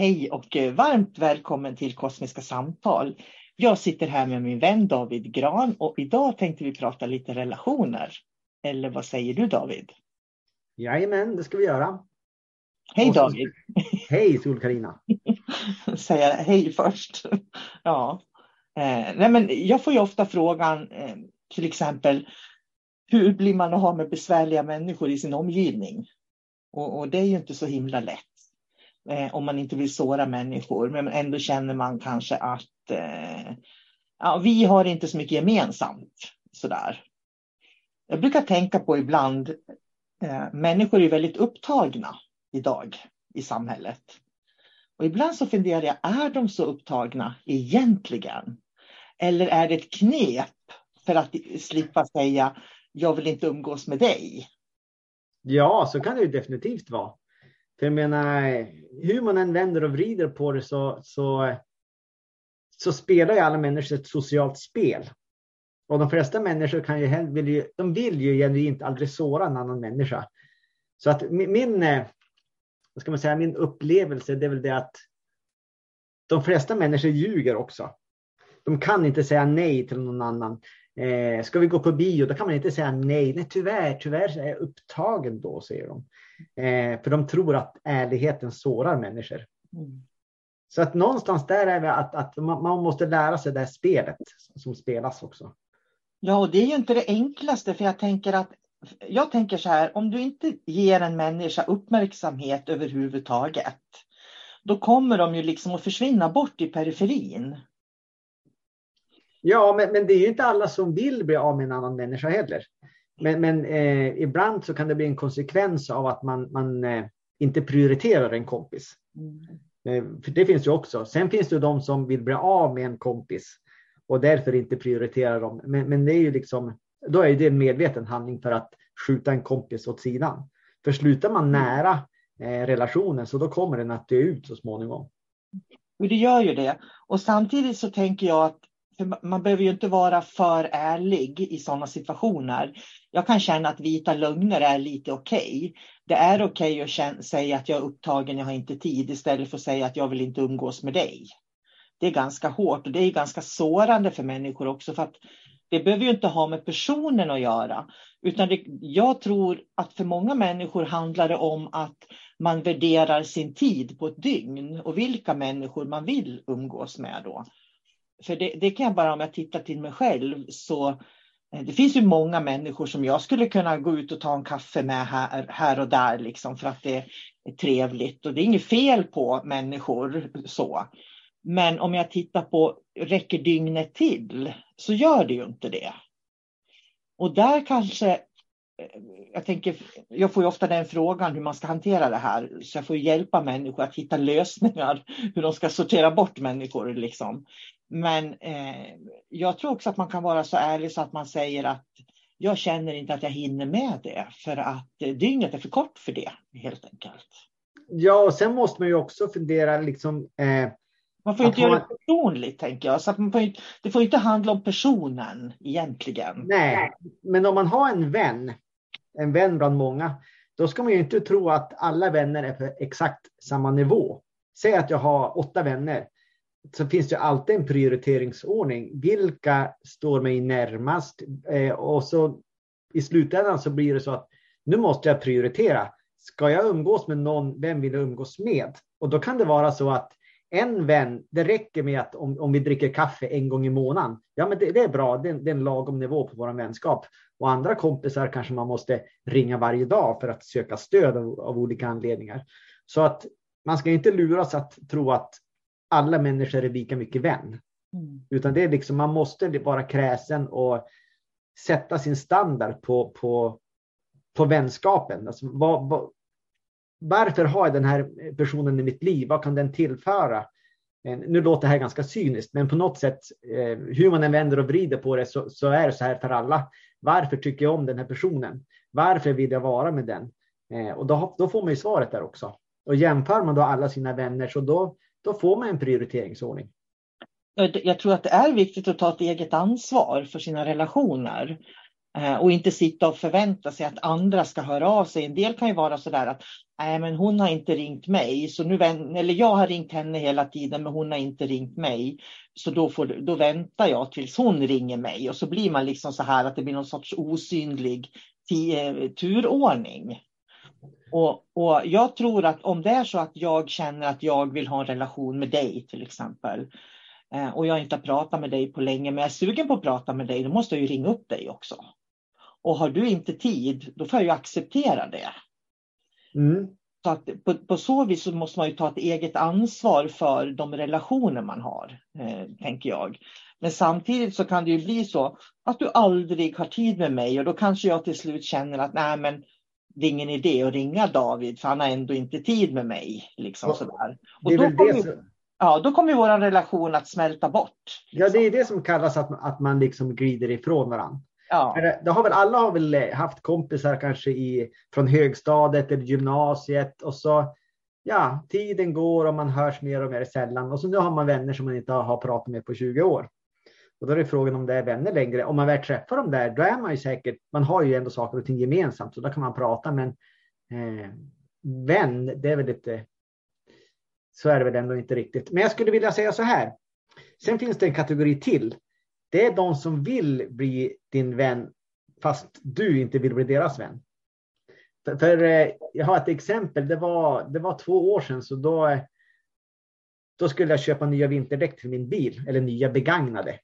Hej och eh, varmt välkommen till Kosmiska samtal. Jag sitter här med min vän David Gran och idag tänkte vi prata lite relationer. Eller vad säger du David? Jajamän, det ska vi göra. Hej David! Hej Sol-Carina! Säga hej först. ja. Eh, nej men jag får ju ofta frågan, eh, till exempel, hur blir man att ha med besvärliga människor i sin omgivning? Och, och det är ju inte så himla lätt eh, om man inte vill såra människor, men ändå känner man kanske att eh, ja, vi har inte så mycket gemensamt. Sådär. Jag brukar tänka på ibland, eh, människor är väldigt upptagna idag i samhället. Och ibland så funderar jag, är de så upptagna egentligen? Eller är det ett knep för att slippa säga, jag vill inte umgås med dig? Ja, så kan det ju definitivt vara. För jag menar, hur man än vänder och vrider på det så, så, så spelar ju alla människor ett socialt spel. Och de flesta människor kan ju, vill ju, de vill ju genuint aldrig såra en annan människa. Så att min, eh, vad ska man säga, min upplevelse det är väl det att de flesta människor ljuger också. De kan inte säga nej till någon annan. Eh, ska vi gå på bio, då kan man inte säga nej. Nej, tyvärr, tyvärr är jag upptagen då, säger de. Eh, för de tror att ärligheten sårar människor. Mm. Så att någonstans där är det att, att man, man, måste lära sig det här spelet som spelas också. Ja, och det är ju inte det enklaste, för jag tänker att jag tänker så här, om du inte ger en människa uppmärksamhet överhuvudtaget, då kommer de ju liksom att försvinna bort i periferin. Ja, men, men det är ju inte alla som vill bli av med en annan människa heller. Men, men eh, ibland så kan det bli en konsekvens av att man, man eh, inte prioriterar en kompis. Mm. Eh, det finns ju också. Sen finns det de som vill bli av med en kompis och därför inte prioriterar dem. Men, men det är ju liksom, då är det en medveten handling för att skjuta en kompis åt sidan. För slutar man nära eh, relationen så då kommer den att dö ut så småningom. Det gör ju det. Och samtidigt så tänker jag att man behöver ju inte vara för ärlig i sådana situationer. Jag kan känna att vita lögner är lite okej. Okay. Det är okej okay att säga att jag är upptagen, jag har inte tid, istället för att säga att jag vill inte umgås med dig. Det är ganska hårt och det är ganska sårande för människor också. för att Det behöver ju inte ha med personen att göra. Utan det, jag tror att för många människor handlar det om att man värderar sin tid på ett dygn och vilka människor man vill umgås med då. För det, det kan jag bara, om jag tittar till mig själv, så eh, det finns ju många människor som jag skulle kunna gå ut och ta en kaffe med här, här och där, liksom, för att det är trevligt. Och det är inget fel på människor så. Men om jag tittar på, räcker dygnet till? Så gör det ju inte det. Och där kanske eh, jag tänker, jag får ju ofta den frågan hur man ska hantera det här, så jag får hjälpa människor att hitta lösningar hur de ska sortera bort människor. Liksom. Men eh, jag tror också att man kan vara så ärlig så att man säger att jag känner inte att jag hinner med det för att dygnet är för kort för det helt enkelt. Ja, och sen måste man ju också fundera liksom. Eh, man får inte göra det personligt tänker jag. Så att man får inte, det får inte handla om personen egentligen. Nej, men om man har en vän en vän bland många, då ska man ju inte tro att alla vänner är på exakt samma nivå. Säg att jag har åtta vänner, så finns det alltid en prioriteringsordning. Vilka står mig närmast? Eh, och så i slutändan så blir det så att nu måste jag prioritera. Ska jag umgås med någon, vem vill jag umgås med? Och då kan det vara så att en vän, det räcker med att om, om vi dricker kaffe en gång i månaden. Ja, men det, det är bra. Det, det, är en lagom nivå på vår vänskap. Och andra kompisar kanske man måste ringa varje dag för att söka stöd av, av olika anledningar. Så att man ska inte luras att tro att alla människor är lika mycket vän. Mm. Utan det är liksom, man måste vara kräsen och sätta sin standard på, på, på vänskapen. Alltså, vad, vad, varför har jag den här personen i mitt liv? Vad kan den tillföra? Eh, nu låter det här ganska cyniskt, men på något sätt, eh, hur man än vänder och vrider på det, så, så, är det så här för alla. Varför tycker jag om den här personen? Varför vill jag vara med den? Eh, och då, då får man ju svaret där också. Och jämför man då alla sina vänner, så då, då får man en prioriteringsordning. Jag tror att det är viktigt att ta ett eget ansvar för sina relationer. Eh, och inte sitta och förvänta sig att andra ska höra av sig. En del kan ju vara sådär att nej men hon har inte ringt mig, så nu eller jag har ringt henne hela tiden men hon har inte ringt mig. Så då, får, då väntar jag tills hon ringer mig och så blir man liksom så här att det blir någon sorts osynlig eh, turordning. Och, och jag tror att om det är så att jag känner att jag vill ha en relation med dig till exempel eh, och jag inte har pratat med dig på länge men jag är sugen på att prata med dig, då måste jag ju ringa upp dig också. Och har du inte tid, då får jag ju acceptera det. Mm. Så att på, på, så vis så måste man ju ta ett eget ansvar för de relationer man har, eh, tänker jag. Men samtidigt så kan det ju bli så att du aldrig har tid med mig och då kanske jag till slut känner att nej men det är ingen idé att ringa David för han har ändå inte tid med mig. Liksom, sådär. Och då kommer, som... ja, då kommer vår relation att smälta bort. Liksom. Ja, det är det som kallas att, att man liksom glider ifrån varandra. Ja. Det har väl, alla har väl eh, haft kompisar kanske i, från högstadiet eller gymnasiet och så ja, tiden går och man hörs mer och mer sällan och så nu har man vänner som man inte har pratat med på 20 år. Och då är det frågan om det är vänner längre. Om man väl träffar dem där, då är man ju säkert, man har ju ändå saker och ting gemensamt, så då kan man prata. Men eh, vän, det är väl lite, så är det väl ändå inte riktigt. Men jag skulle vilja säga så här. Sen finns det en kategori till det är de som vill bli din vän fast du inte vill bli deras vän. För, för eh, jag har ett exempel. Det var, det var två år sedan så då, då skulle jag köpa nya vinterdäck till min bil eller nya begagnade.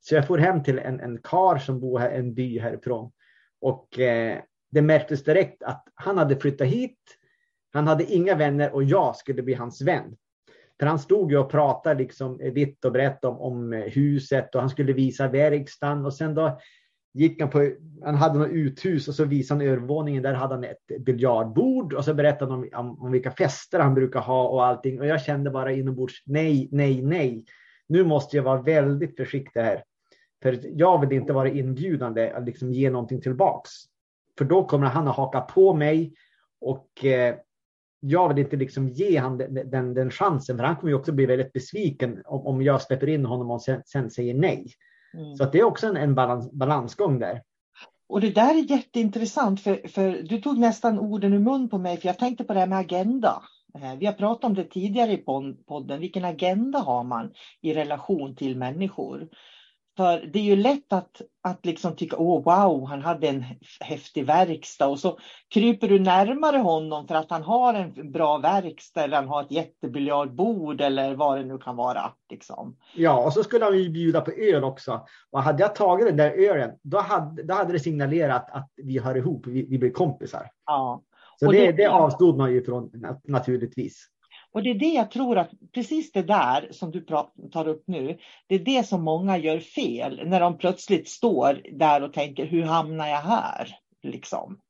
Så jag får hem till en, en kar som bor här, en by härifrån. Och eh, det märktes direkt att han hade flyttat hit. Han hade inga vänner och jag skulle bli hans vän. För han stod ju och pratade liksom vitt och brett om, om huset och han skulle visa verkstaden och sen då gick han på, han hade något uthus och så visade han övervåningen, där hade han ett biljardbord och så berättade han om, om, om, vilka fester han brukar ha och allting och jag kände bara inombords nej, nej, nej. Nu måste jag vara väldigt försiktig här. För jag vill inte vara inbjudande att liksom ge någonting tillbaks. För då kommer han att haka på mig och eh, jag vill inte liksom ge han den, den, den, chansen, för han kommer ju också bli väldigt besviken om, om jag släpper in honom och sen, sen säger nej. Mm. Så det är också en, en balans, balansgång där. Och det där är jätteintressant, för, för du tog nästan orden ur mun på mig, för jag tänkte på det här med agenda. Eh, vi har pratat om det tidigare i podden. Vilken agenda har man i relation till människor? För det är ju lätt att, att liksom tycka, åh wow, han hade en häftig verkstad och så kryper du närmare honom för att han har en bra verkstad eller han har ett jättebiljardbord eller vad det nu kan vara. Liksom. Ja, och så skulle han ju bjuda på öl också. Och hade jag tagit den där ölen, då hade, då hade det signalerat att vi hör ihop, vi, vi blir kompisar. Ja. Så det, det, det avstod man ju från naturligtvis. Och det är det jag tror att precis det där som du tar upp nu, det är det som många gör fel när de plötsligt står där och tänker hur hamnar jag här? Liksom.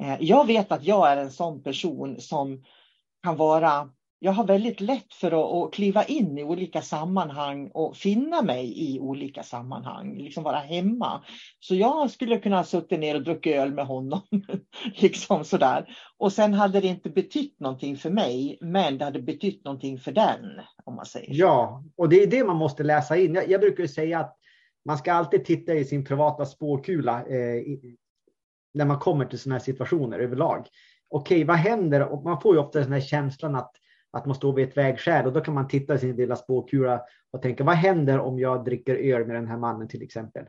Eh, jag vet att jag är en sån person som kan vara jag har väldigt lätt för att, att, kliva in i olika sammanhang och finna mig i olika sammanhang, liksom vara hemma. Så jag skulle kunna ha suttit ner och druckit öl med honom, liksom sådär. Och sen hade det inte betytt någonting för mig, men det hade betytt någonting för den, om man säger så. Ja, och det är det man måste läsa in. Jag, jag brukar säga att man ska alltid titta i sin privata spårkula eh, i, när man kommer till sådana här situationer överlag. Okej, vad händer? Och man får ju ofta den här känslan att att man står vid ett vägskäl och då kan man titta i sin lilla spåkula och tänka vad händer om jag dricker öl med den här mannen till exempel.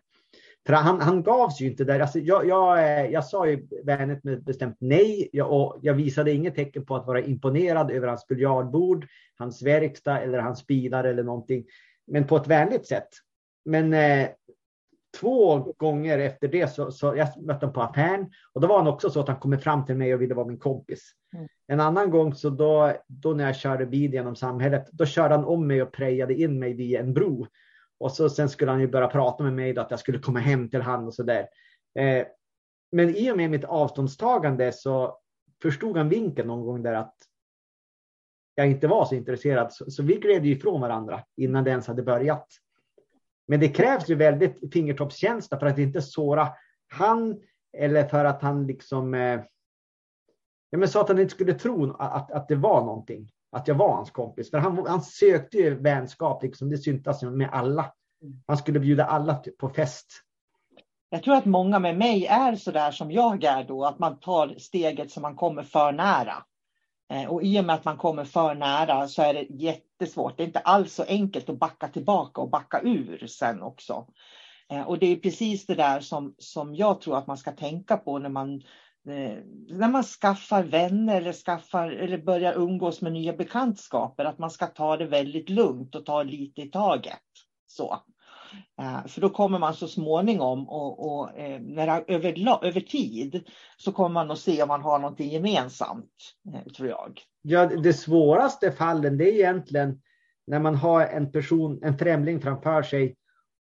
För han, han gavs ju inte där. Alltså, jag, jag, eh, jag sa ju vänligt med bestämt nej jag, och jag visade inget tecken på att vara imponerad över hans biljardbord, hans verkstad eller hans bilar eller någonting. Men på ett vänligt sätt. Men eh, två gånger efter det så, så jag mötte honom på affären och då var han också så att han kom fram till mig och ville vara min kompis. Mm. En annan gång så då, då när jag körde bil genom samhället, då körde han om mig och prejade in mig via en bro. Och så sen skulle han ju börja prata med mig då, att jag skulle komma hem till han och så där. Eh, men i och med mitt avståndstagande så förstod han vinkeln någon gång där att jag inte var så intresserad. Så, så vi gled ifrån varandra innan det ens hade börjat. Men det krävs ju väldigt fingertoppskänsla för att inte såra han eller för att han liksom eh, ja, men så att han inte skulle tro att, att det var någonting. Att jag var hans kompis. För han, han sökte ju vänskap, liksom, det syntes med alla. Han skulle bjuda alla på fest. Jag tror att många med mig är så där som jag är då, att man tar steget som man kommer för nära. Eh, och i och med att man kommer för nära så är det jättesvårt. Det är inte alls så enkelt att backa tillbaka och backa ur sen också. Eh, och det är precis det där som, som jag tror att man ska tänka på när man, eh, när man skaffar vänner eller, skaffar, eller börjar umgås med nya bekantskaper. Att man ska ta det väldigt lugnt och ta lite i taget. Så. Eh, för då kommer man så småningom och, och eh, när, över, över tid så kommer man att se om man har någonting gemensamt, eh, tror jag. Ja, det svåraste fallen det är egentligen när man har en person, en främling framför sig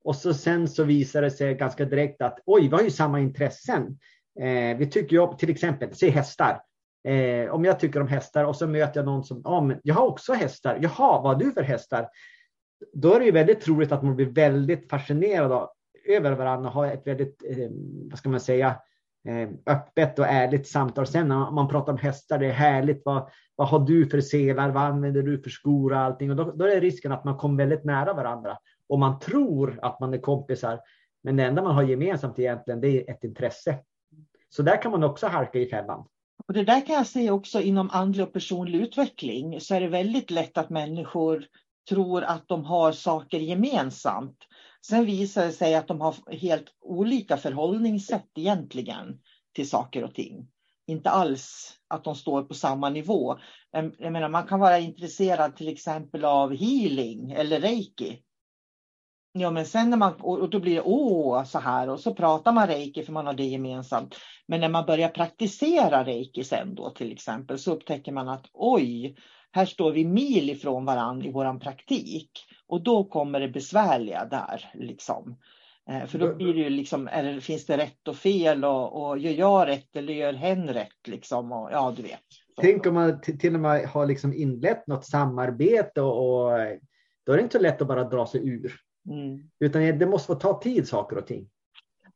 och så sen så visar det sig ganska direkt att oj, vi har ju samma intressen. Eh, vi tycker ju till exempel, se hästar. Eh, om jag tycker om hästar och så möter jag någon som, ja, men jag har också hästar. Jaha, vad har du för hästar? Då är det ju väldigt troligt att man blir väldigt fascinerad över varandra och har ett väldigt, eh, vad ska man säga, eh, öppet och ärligt samtal. Sen när man pratar om hästar, det är härligt. Vad, vad har du för selar? Vad använder du för skor och allting? Och då, då är risken att man kommer väldigt nära varandra och man tror att man är kompisar. Men det enda man har gemensamt egentligen, det är ett intresse. Så där kan man också halka i fällan. Och det där kan jag se också inom andlig och personlig utveckling så är det väldigt lätt att människor tror att de har saker gemensamt. Sen visar det sig att de har helt olika förhållningssätt egentligen till saker och ting. Inte alls att de står på samma nivå. Jag menar, man kan vara intresserad till exempel av healing eller reiki. Ja, men sen när man, och då blir det åh, så här och så pratar man reiki för man har det gemensamt. Men när man börjar praktisera reiki sen då till exempel så upptäcker man att oj, här står vi mil ifrån varandra i våran praktik och då kommer det besvärliga där. Liksom. Eh, för då blir det ju liksom, är finns det rätt och fel och, och gör jag rätt eller gör hen rätt? Liksom, och, ja, du vet. Tänk om man till och med har liksom inlett något samarbete och, och då är det inte så lätt att bara dra sig ur. Mm. Utan det måste få ta tid saker och ting.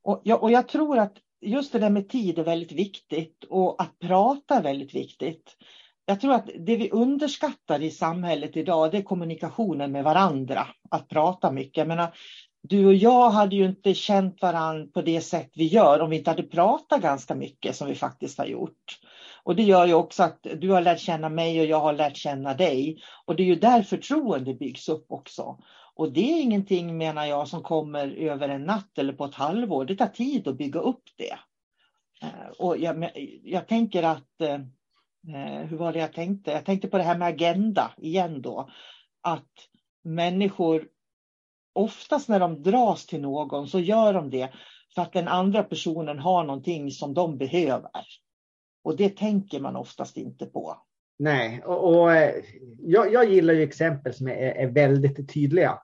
Och jag, och jag tror att just det där med tid är väldigt viktigt och att prata är väldigt viktigt. Jag tror att det vi underskattar i samhället idag det är kommunikationen med varandra. Att prata mycket. Jag menar, du och jag hade ju inte känt varandra på det sätt vi gör om vi inte hade pratat ganska mycket som vi faktiskt har gjort. Och det gör ju också att du har lärt känna mig och jag har lärt känna dig. Och det är ju där förtroende byggs upp också. Och det är ingenting menar jag som kommer över en natt eller på ett halvår. Det tar tid att bygga upp det. Eh, och jag, jag tänker att, eh, Eh, hur var det jag tänkte? Jag tänkte på det här med agenda igen då. Att människor oftast när de dras till någon så gör de det för att den andra personen har någonting som de behöver. Och det tänker man oftast inte på. Nej, och, och eh, jag, jag, gillar ju exempel som är, är, väldigt tydliga.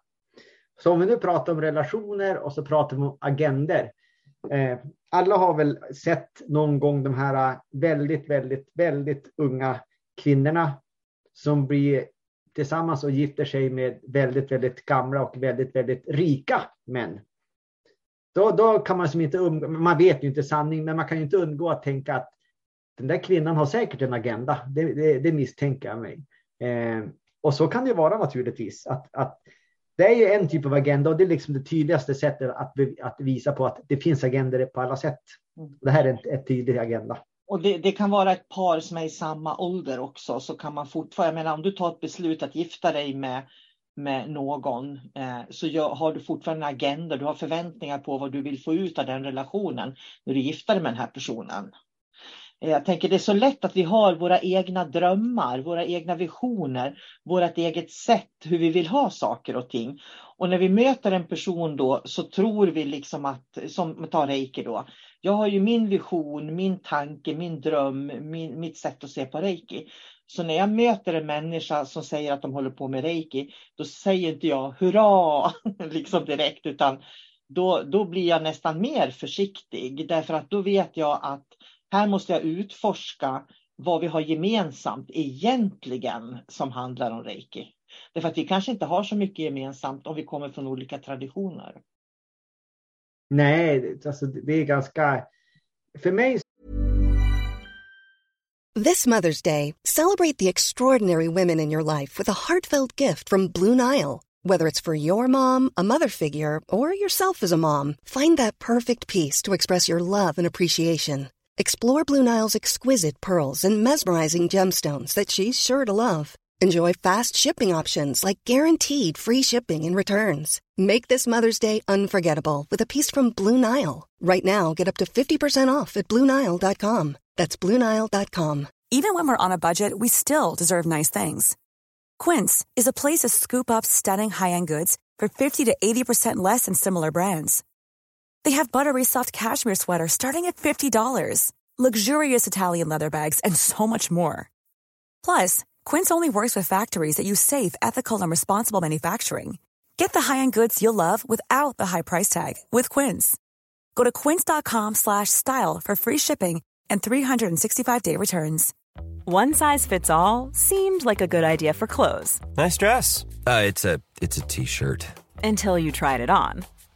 Så om vi nu pratar om relationer och så pratar vi om agender. Eh, alla har väl sett någon gång de här eh, väldigt, väldigt, väldigt unga kvinnorna som blir tillsammans och gifter sig med väldigt, väldigt gamla och väldigt, väldigt rika män. Då, då kan man som inte man vet ju inte sanning, men man kan ju inte undgå att tänka att den där kvinnan har säkert en agenda. Det, det, det misstänker jag mig. Eh, och så kan det vara naturligtvis. Att, att det är ju en typ av agenda och det är liksom det tydligaste sättet att, att visa på att det finns agender på alla sätt. Mm. Det här är ett, ett tydlig agenda. Och det, det, kan vara ett par som är i samma ålder också, så kan man fortfarande, jag menar om du tar ett beslut att gifta dig med, med någon, eh, så gör, har du fortfarande en agenda, du har förväntningar på vad du vill få ut av den relationen när du gifter dig med den här personen. Eh, jag tänker det är så lätt att vi har våra egna drömmar, våra egna visioner, vårt eget sätt hur vi vill ha saker och ting. Och när vi möter en person då så tror vi liksom att, som tar reiki då, jag har ju min vision, min tanke, min dröm, min, mitt sätt att se på reiki. Så när jag möter en människa som säger att de håller på med reiki, då säger inte jag hurra liksom direkt, utan då, då blir jag nästan mer försiktig. Därför att då vet jag att här måste jag utforska vad vi har gemensamt egentligen som handlar om reiki. Därför att vi kanske inte har så mycket gemensamt om vi kommer från olika traditioner. Nej, alltså det är ganska... För mig... This Mother's Day, celebrate the extraordinary women in your life with a heartfelt gift from Blue Nile. Whether it's for your mom, a mother figure, or yourself as a mom, find that perfect piece to express your love and appreciation. Explore Blue Nile's exquisite pearls and mesmerizing gemstones that she's sure to love. Enjoy fast shipping options like guaranteed free shipping and returns. Make this Mother's Day unforgettable with a piece from Blue Nile. Right now, get up to 50% off at BlueNile.com. That's BlueNile.com. Even when we're on a budget, we still deserve nice things. Quince is a place to scoop up stunning high end goods for 50 to 80% less than similar brands. They have buttery soft cashmere sweaters starting at $50, luxurious Italian leather bags, and so much more. Plus, Quince only works with factories that use safe, ethical, and responsible manufacturing. Get the high-end goods you'll love without the high price tag with Quince. Go to quince.com/style for free shipping and 365-day returns. One size fits all seemed like a good idea for clothes. Nice dress. Uh, it's a it's a t-shirt. Until you tried it on.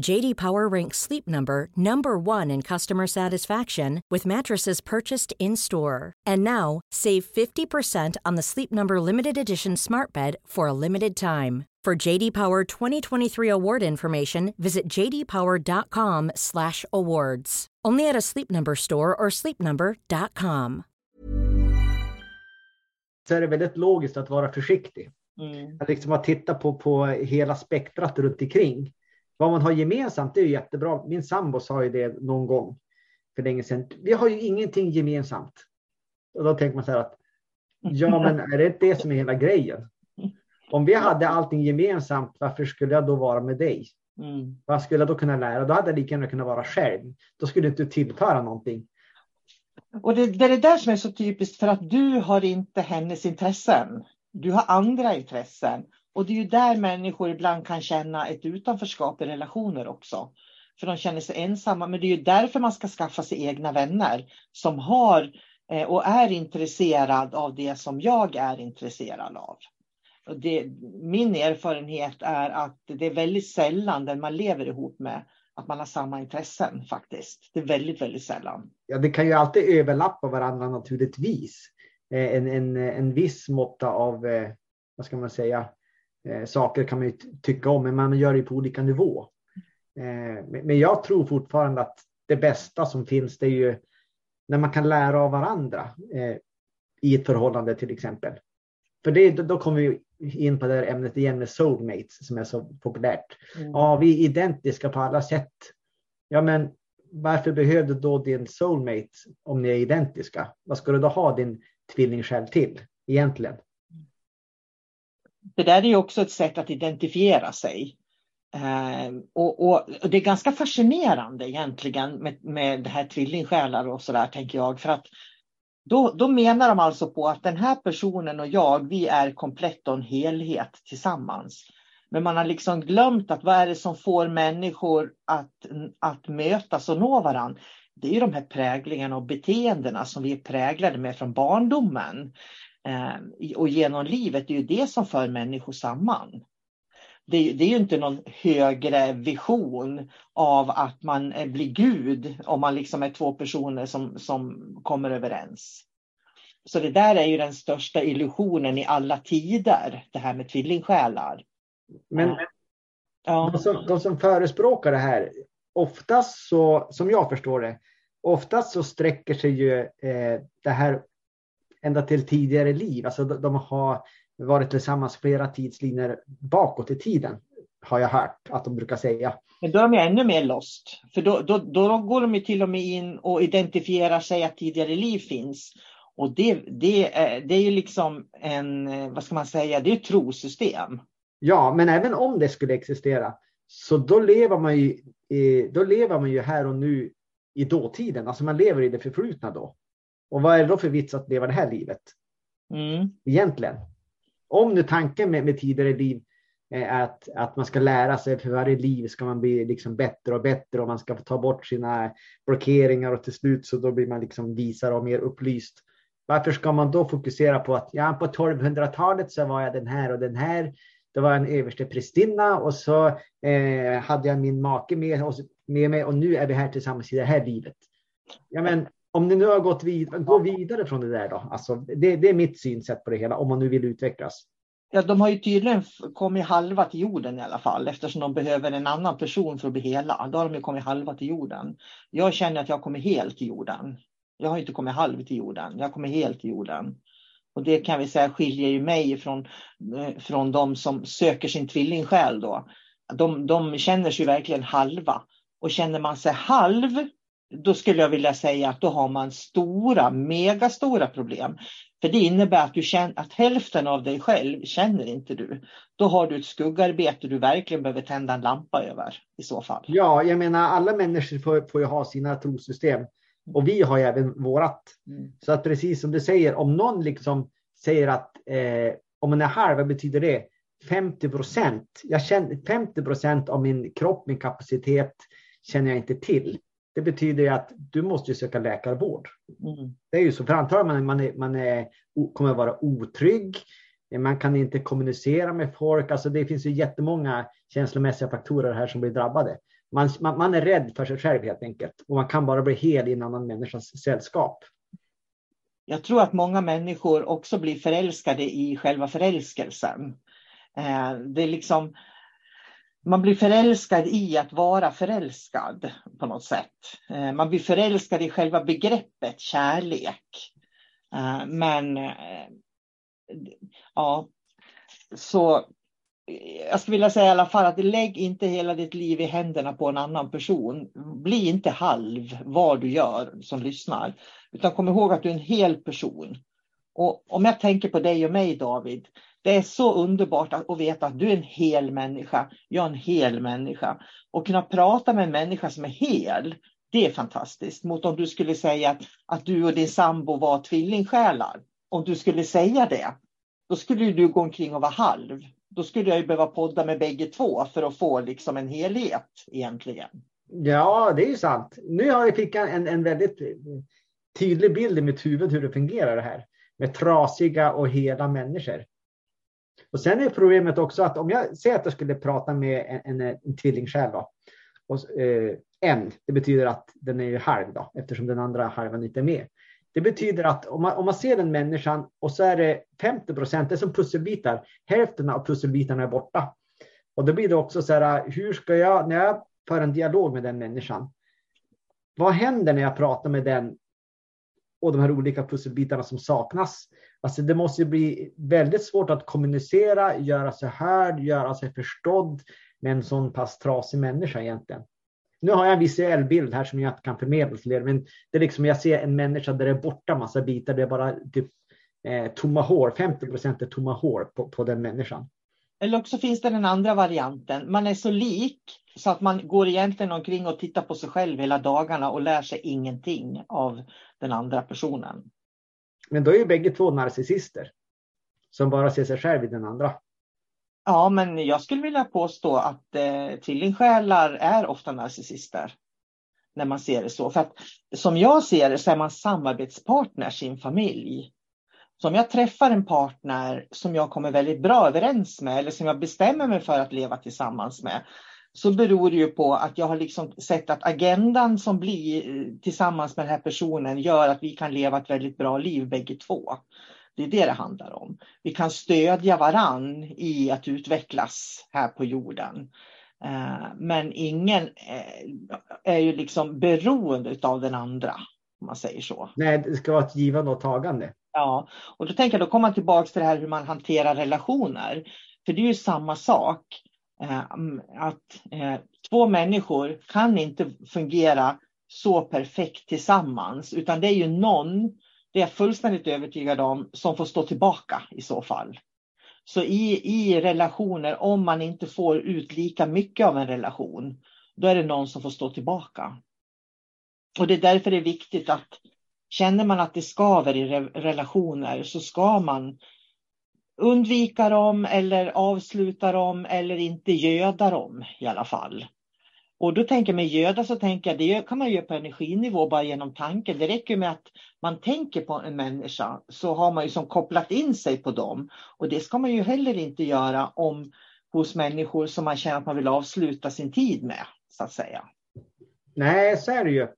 JD Power ranks Sleep Number number 1 in customer satisfaction with mattresses purchased in-store. And now, save 50% on the Sleep Number limited edition smart bed for a limited time. For JD Power 2023 award information, visit jdpower.com/awards. Only at a Sleep Number store or sleepnumber.com. Så är det väldigt logiskt att vara försiktig. Mm. Att liksom att titta på, på hela spektrat runt omkring. Vad man har gemensamt det är jättebra. Min sambo sa ju det någon gång. för länge sedan. Vi har ju ingenting gemensamt. Och då tänker man så här att ja, men är det det som är hela grejen? Om vi hade allting gemensamt, varför skulle jag då vara med dig? Mm. Vad skulle jag då kunna lära? Då hade jag lika gärna kunnat vara själv. Då skulle du inte tillföra någonting. Och det, det är det där som är så typiskt för att du har inte hennes intressen. Du har andra intressen. Och det är ju där människor ibland kan känna ett utanförskap i relationer också. För de känner sig ensamma. Men det är ju därför man ska skaffa sig egna vänner som har eh, och är intresserad av det som jag är intresserad av. Det, min erfarenhet är att det är väldigt sällan den man lever ihop med att man har samma intressen faktiskt. Det är väldigt, väldigt sällan. Ja, det kan ju alltid överlappa varandra naturligtvis. Eh, en, en, en viss måtta av, eh, vad ska man säga, eh, saker kan man ju tycka om, men man gör det på olika nivå. Men jag tror fortfarande att det bästa som finns, det är ju när man kan lära av varandra i ett förhållande till exempel. För det, då kommer vi in på det här ämnet igen med soulmates som är så populärt. Mm. Ja, vi är identiska på alla sätt. Ja, men varför behövde då din soulmate om ni är identiska? Vad ska du då ha din tvilling själv till egentligen? Det där är ju också ett sätt att identifiera sig. Eh, och, och, och, det är ganska fascinerande egentligen med, med det här tvillingsjälar och sådär tänker jag. För att då, då menar de alltså på att den här personen och jag, vi är komplett och en helhet tillsammans. Men man har liksom glömt att vad är det som får människor att, att mötas och nå varandra? Det är ju de här präglingarna och beteendena som vi är präglade med från barndomen. Eh, och genom livet, det är ju det som för människor samman det, det, är ju inte någon högre vision av att man blir Gud om man liksom är två personer som, som kommer överens. Så det där är ju den största illusionen i alla tider, det här med tvillingsjälar. Men ja. de, som, de som förespråkar det här, oftast så, som jag förstår det, oftast så sträcker sig ju eh, det här ända till tidigare liv. Alltså de, har varit tillsammans flera tidslinjer bakåt i tiden. Har jag hört att de brukar säga. Men då är de ännu mer lost. För då, då, då går de till och med in och identifierar sig att tidigare liv finns. Och det, det, är, det är ju liksom en, vad ska man säga, det är ett trosystem. Ja, men även om det skulle existera så då lever man ju, då lever man ju här och nu i dåtiden. Alltså man lever i det förflutna då. Och vad är det då för vits att leva det här livet? Mm. Egentligen om nu tanken med, med tidigare liv är att, att man ska lära sig för varje liv ska man bli liksom bättre och bättre och man ska ta bort sina blockeringar och till slut så då blir man liksom visare och mer upplyst. Varför ska man då fokusera på att ja, på 1200-talet så var jag den här och den här. Det var en överste prästinna och så eh, hade jag min make med, oss, med mig och nu är vi här tillsammans i det här livet. Ja, men om ni nu har gått vidare, gå vidare från det där då. Alltså, det, det är mitt synsätt på det hela, om man nu vill utvecklas. Ja, de har ju tydligen kommit halva till jorden i alla fall eftersom de behöver en annan person för att bli hela. Då har de ju kommit halva till jorden. Jag känner att jag kommer helt till jorden. Jag har inte kommit halv till jorden, jag kommer helt till jorden. Och det kan vi säga skiljer ju mig från, eh, från de som söker sin tvillingsjäl då. De, de känner sig verkligen halva. Och känner man sig halv då skulle jag vilja säga att då har man stora, megastora problem. För det innebär att, du känner, att hälften av dig själv känner inte du. Då har du ett skuggarbete du verkligen behöver tända en lampa över i så fall. Ja, jag menar alla människor får, får ju ha sina trosystem och vi har ju även vårat. Mm. Så att precis som du säger, om någon liksom säger att eh, om man är halv, vad betyder det? 50 procent. Jag känner 50 procent av min kropp, min kapacitet känner jag inte till. Det betyder att du måste söka läkarvård. Mm. Det är ju så, för antagligen man, man, är, man är, kommer vara otrygg, man kan inte kommunicera med folk. Alltså det finns ju jättemånga känslomässiga faktorer här som blir drabbade. Man, man, man, är rädd för sig själv helt enkelt och man kan bara bli hel i en annan människas sällskap. Jag tror att många människor också blir förälskade i själva förälskelsen. Eh, det är liksom man blir förälskad i att vara förälskad på något sätt. Eh, man blir förälskad i själva begreppet kärlek. Eh, men eh, ja, så jag skulle vilja säga i alla fall att lägg inte hela ditt liv i händerna på en annan person. Bli inte halv vad du gör som lyssnar, utan kom ihåg att du är en hel person. Och om jag tänker på dig och mig David, det är så underbart att, att veta att du är en hel människa. Jag är en hel människa. Och kunna prata med en människa som är hel, det är fantastiskt. Mot om du skulle säga att, att du och din sambo var tvillingsjälar. Om du skulle säga det, då skulle du gå omkring och vara halv. Då skulle jag ju behöva podda med bägge två för att få liksom en helhet egentligen. Ja, det är ju sant. Nu har jag fick en, en väldigt tydlig bild i mitt huvud hur det fungerar det här med trasiga och hela människor. Och sen är problemet också att om jag säger att jag skulle prata med en, en, en tvillingsjäl då, och, eh, en, det betyder att den är halv då, eftersom den andra halvan inte är med. Det betyder att om man, om man ser den människan och så är det 50 procent, det är som pusselbitar, hälften av pusselbitarna är borta. Och då blir det också så här, hur ska jag, när jag för en dialog med den människan, vad händer när jag pratar med den och de här olika pusselbitarna som saknas. Alltså det måste bli väldigt svårt att kommunicera, göra sig hörd, göra sig förstådd med en sån pass trasig människa egentligen. Nu har jag en visuell bild här som jag inte kan förmedla till er, men det är liksom jag ser en människa där det är borta massa bitar, det är bara typ eh, tomma hår, 50 procent är tomma hår på, på den människan. Eller också finns det den andra varianten. Man är så lik så att man går egentligen omkring och tittar på sig själv hela dagarna och lär sig ingenting av den andra personen. Men då är ju bägge två narcissister som bara ser sig själv i den andra. Ja, men jag skulle vilja påstå att eh, tvillingsjälar är ofta narcissister. När man ser det så. För att som jag ser det så är man samarbetspartners i en familj. Så om jag träffar en partner som jag kommer väldigt bra överens med eller som jag bestämmer mig för att leva tillsammans med så beror det ju på att jag har liksom sett att agendan som blir eh, tillsammans med den här personen gör att vi kan leva ett väldigt bra liv bägge två. Det är det det handlar om. Vi kan stödja varann i att utvecklas här på jorden. Eh, men ingen eh, är ju liksom beroende av den andra, om man säger så. Nej, det ska vara ett givande och tagande. Ja, och då tänker jag, då kommer man tillbaka till det här hur man hanterar relationer. För det är ju samma sak. Eh, mm, att eh, två människor kan inte fungera så perfekt tillsammans, utan det är ju någon, det är jag fullständigt övertygad om, som får stå tillbaka i så fall. Så i, i relationer, om man inte får ut lika mycket av en relation, då är det någon som får stå tillbaka. Och det är därför det är viktigt att känner man att det skaver i relationer så ska man undvika dem eller avsluta dem eller inte göda dem i alla fall. Och då tänker jag med göda så tänker jag det kan man göra på energinivå bara genom tanken. Det räcker med att man tänker på en människa så har man ju som kopplat in sig på dem. Och det ska man ju heller inte göra om hos människor som man känner att man vill avsluta sin tid med så att säga. Nej, så är det ju.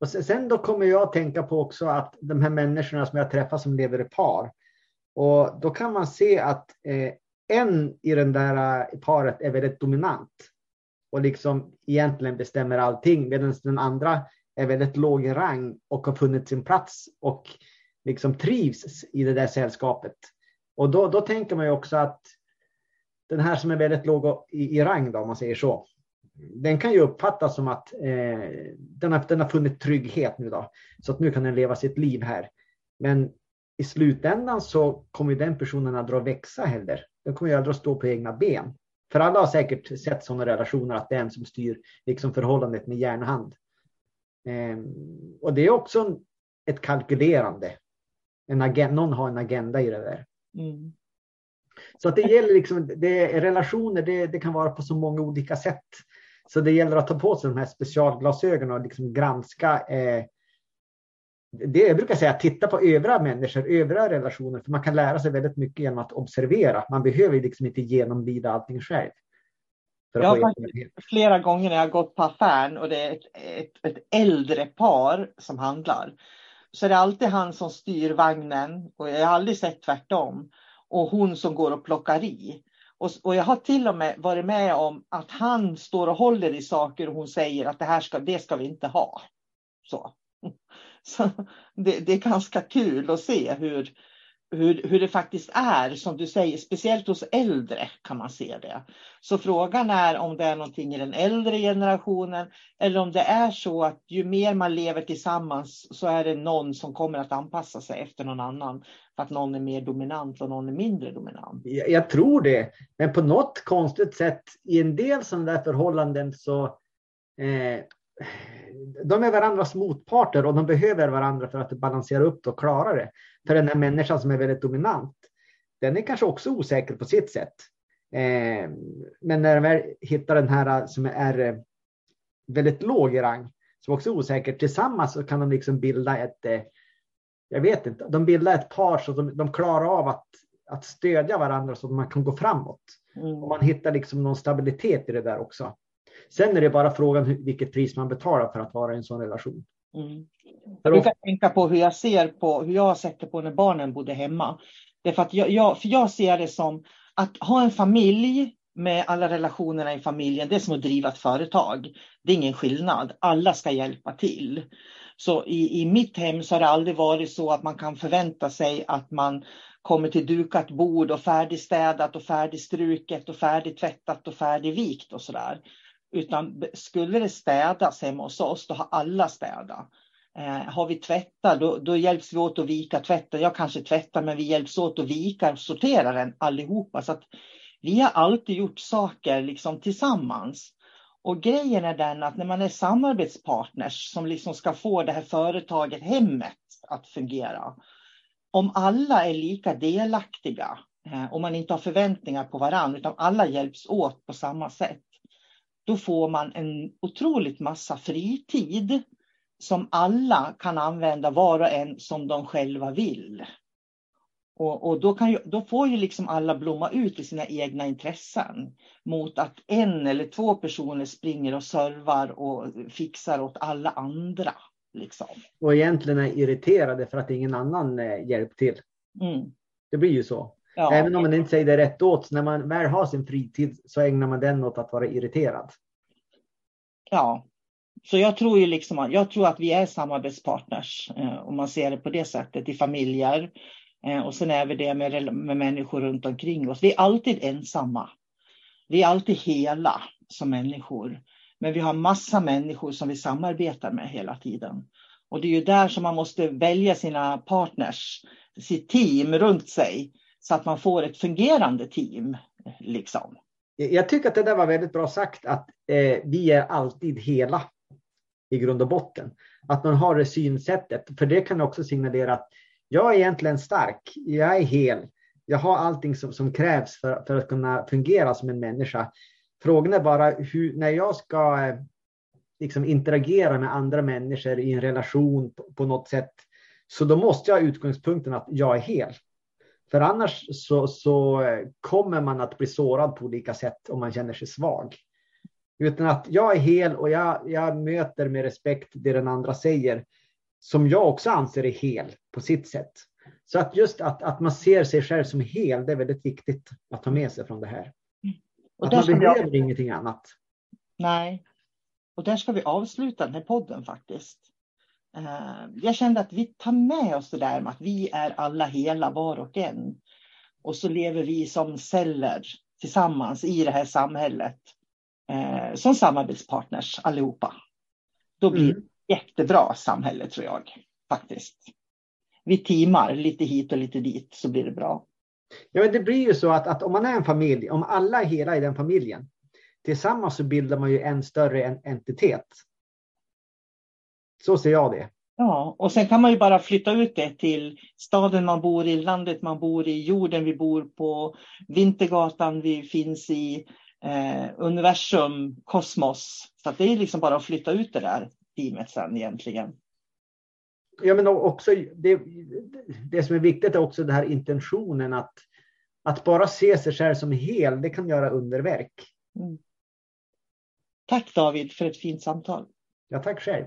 Och sen då kommer jag att tänka på också att de här människorna som jag träffar som lever i par, och då kan man se att eh, en i den där eh, paret är väldigt dominant och liksom egentligen bestämmer allting medan den andra är väldigt låg i rang och har funnit sin plats och liksom trivs i det där sällskapet. Och då, då tänker man ju också att den här som är väldigt låg i, i rang, då, om man säger så, den kan ju uppfattas som att eh, den, har, den har funnit trygghet nu då, så att nu kan den leva sitt liv här. Men i slutändan så kommer den personen att dra växa heller. Den kommer ju aldrig att stå på egna ben. För alla har säkert sett sådana relationer att det är en som styr liksom förhållandet med järnhand. Eh, och det är också ett kalkylerande. En agenda, någon har en agenda i det där. Mm. Så att det gäller liksom, det, relationer, det, det, kan vara på så många olika sätt. Så det gäller att ta på sig de här specialglasögonen och liksom granska eh, det jag brukar säga, titta på övriga människor, övriga relationer, för man kan lära sig väldigt mycket genom att observera. Man behöver liksom inte genomlida allting själv. Jag har flera gånger när jag gått på affären och det är ett, ett, ett, äldre par som handlar. Så är det alltid han som styr vagnen och jag har aldrig sett tvärtom. Och hon som går och plockar i. Och, och, jag har till och med varit med om att han står och håller i saker och hon säger att det här ska, det ska vi inte ha. Så. Så det, det, är ganska kul att se hur, hur, hur det faktiskt är, som du säger, speciellt hos äldre kan man se det. Så frågan är om det är någonting i den äldre generationen eller om det är så att ju mer man lever tillsammans så är det någon som kommer att anpassa sig efter någon annan för att någon är mer dominant och någon är mindre dominant. Jag, jag tror det, men på något konstigt sätt i en del sådana där förhållanden så eh, de är varandras motparter och de behöver varandra för att balansera upp det och klara det. För den här människan som är väldigt dominant, den är kanske också osäker på sitt sätt. Eh, men när den väl hittar den här som är eh, väldigt låg i rang, som också är osäker, tillsammans så kan de liksom bilda ett, eh, jag vet inte, de bildar ett par så de, de klarar av att, att stödja varandra så att man kan gå framåt. Mm. Och man hittar liksom någon stabilitet i det där också. Sen är det bara frågan vilket pris man betalar för att vara i en sån relation. Mm. Jag brukar tänka på hur jag ser på hur jag har sett det på när barnen bodde hemma. Det är för, att jag, jag, för jag ser det som att ha en familj med alla relationerna i familjen, det är som att driva ett företag. Det är ingen skillnad. Alla ska hjälpa till. Så i, i mitt hem så har det aldrig varit så att man kan förvänta sig att man kommer till dukat bord och färdigstädat och färdigstruket och färdigtvättat och färdigvikt och sådär. Utan skulle det städas hemma hos oss, då har alla städat. Eh, har vi tvättat, då, då hjälps vi åt att vika tvätten. Jag kanske tvättar, men vi hjälps åt att vika och sortera den allihopa. Så att vi har alltid gjort saker liksom tillsammans. Och grejen är den att när man är samarbetspartners som liksom ska få det här företaget, hemmet, att fungera. Om alla är lika delaktiga eh, om man inte har förväntningar på varandra, utan alla hjälps åt på samma sätt, då får man en otroligt massa fritid som alla kan använda var och en som de själva vill. Och, och då, kan ju, då får ju liksom alla blomma ut i sina egna intressen mot att en eller två personer springer och servar och fixar åt alla andra. Liksom. Och egentligen är irriterade för att ingen annan eh, hjälpt till. Mm. Det blir ju så. Ja. Även om man inte säger det rätt åt, så när man väl har sin fritid så ägnar man den åt att vara irriterad. Ja, så jag tror ju liksom, jag tror att vi är samarbetspartners eh, om man ser det på det sättet i familjer. Eh, och sen är vi det med, med människor runt omkring oss. Vi är alltid ensamma. Vi är alltid hela som människor. Men vi har massa människor som vi samarbetar med hela tiden. Och det är ju där som man måste välja sina partners, sitt team runt sig så att man får ett fungerande team. Liksom. Jag tycker att det där var väldigt bra sagt att eh, vi är alltid hela i grund och botten. Att man har det synsättet, för det kan också signalera att jag är egentligen stark, jag är hel, jag har allting som, som krävs för, för att kunna fungera som en människa. Frågan är bara hur, när jag ska eh, liksom interagera med andra människor i en relation på, på något sätt, så då måste jag ha utgångspunkten att jag är hel. För annars så, så kommer man att bli sårad på olika sätt om man känner sig svag. Utan att jag är hel och jag, jag möter med respekt det den andra säger, som jag också anser är hel på sitt sätt. Så att just att, att man ser sig själv som hel, det är väldigt viktigt att ta med sig från det här. Och att man behöver jag... ingenting annat. Nej, och där ska vi avsluta den här podden faktiskt. Eh, jag kände att vi tar med oss det där med att vi är alla hela var och en. Och så lever vi som celler tillsammans i det här samhället. Eh, som samarbetspartners allihopa. Då blir mm. det jättebra samhälle tror jag faktiskt. Vi teamar lite hit och lite dit så blir det bra. Ja, men det blir ju så att, att om man är en familj, om alla är hela i den familjen, tillsammans så bildar man ju en större entitet. Så ser jag det. Ja, och sen kan man ju bara flytta ut det till staden man bor i, landet man bor i, jorden vi bor på, Vintergatan vi finns i, eh, universum, kosmos. Så det är liksom bara att flytta ut det där teamet sen egentligen. Ja, men också det, det som är viktigt är också den här intentionen att, att bara se sig själv som hel, det kan göra underverk. Mm. Tack David för ett fint samtal. Ja, tack själv.